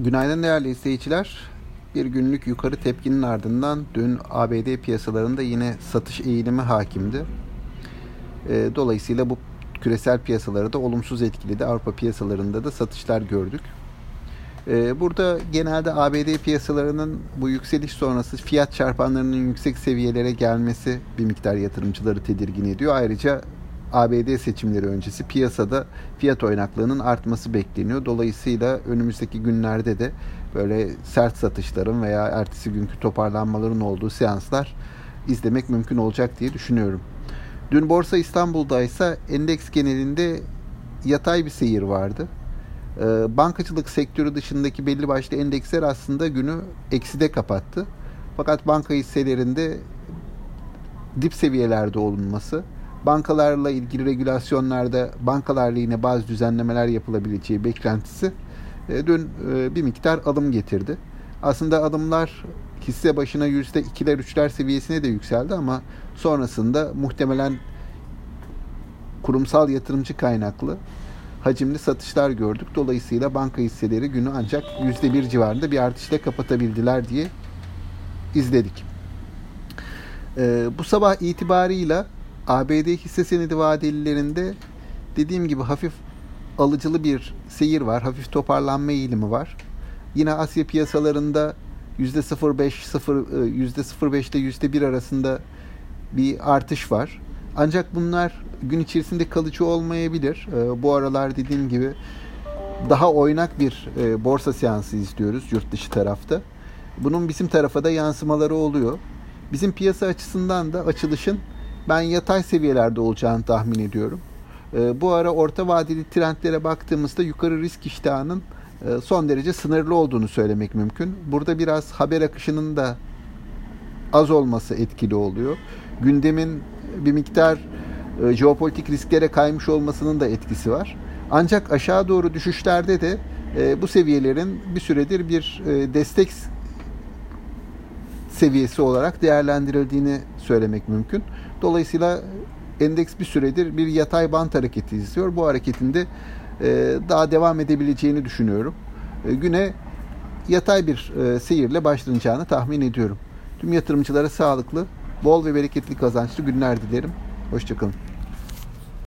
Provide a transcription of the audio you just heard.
Günaydın değerli izleyiciler. Bir günlük yukarı tepkinin ardından dün ABD piyasalarında yine satış eğilimi hakimdi. Ee, dolayısıyla bu küresel piyasaları da olumsuz etkiledi. Avrupa piyasalarında da satışlar gördük. Ee, burada genelde ABD piyasalarının bu yükseliş sonrası fiyat çarpanlarının yüksek seviyelere gelmesi bir miktar yatırımcıları tedirgin ediyor. Ayrıca ABD seçimleri öncesi piyasada fiyat oynaklığının artması bekleniyor. Dolayısıyla önümüzdeki günlerde de böyle sert satışların veya ertesi günkü toparlanmaların olduğu seanslar izlemek mümkün olacak diye düşünüyorum. Dün Borsa İstanbul'da ise endeks genelinde yatay bir seyir vardı. Ee, bankacılık sektörü dışındaki belli başlı endeksler aslında günü ekside kapattı. Fakat banka hisselerinde dip seviyelerde olunması bankalarla ilgili regülasyonlarda bankalarla yine bazı düzenlemeler yapılabileceği beklentisi e, dün e, bir miktar alım getirdi. Aslında alımlar hisse başına yüzde ikiler üçler seviyesine de yükseldi ama sonrasında muhtemelen kurumsal yatırımcı kaynaklı hacimli satışlar gördük. Dolayısıyla banka hisseleri günü ancak yüzde bir civarında bir artışla kapatabildiler diye izledik. Ee, bu sabah itibarıyla ABD hisse senedi vadelilerinde dediğim gibi hafif alıcılı bir seyir var. Hafif toparlanma eğilimi var. Yine Asya piyasalarında %0.5 0 %0.5 ile %1 arasında bir artış var. Ancak bunlar gün içerisinde kalıcı olmayabilir. E, bu aralar dediğim gibi daha oynak bir e, borsa seansı izliyoruz yurt dışı tarafta. Bunun bizim tarafa da yansımaları oluyor. Bizim piyasa açısından da açılışın ben yatay seviyelerde olacağını tahmin ediyorum. Ee, bu ara orta vadeli trendlere baktığımızda yukarı risk iştahının e, son derece sınırlı olduğunu söylemek mümkün. Burada biraz haber akışının da az olması etkili oluyor. Gündemin bir miktar e, jeopolitik risklere kaymış olmasının da etkisi var. Ancak aşağı doğru düşüşlerde de e, bu seviyelerin bir süredir bir destek seviyesi olarak değerlendirildiğini söylemek mümkün. Dolayısıyla endeks bir süredir bir yatay bant hareketi izliyor. Bu hareketinde e, daha devam edebileceğini düşünüyorum. E, güne yatay bir e, seyirle başlanacağını tahmin ediyorum. Tüm yatırımcılara sağlıklı, bol ve bereketli kazançlı günler dilerim. Hoşçakalın.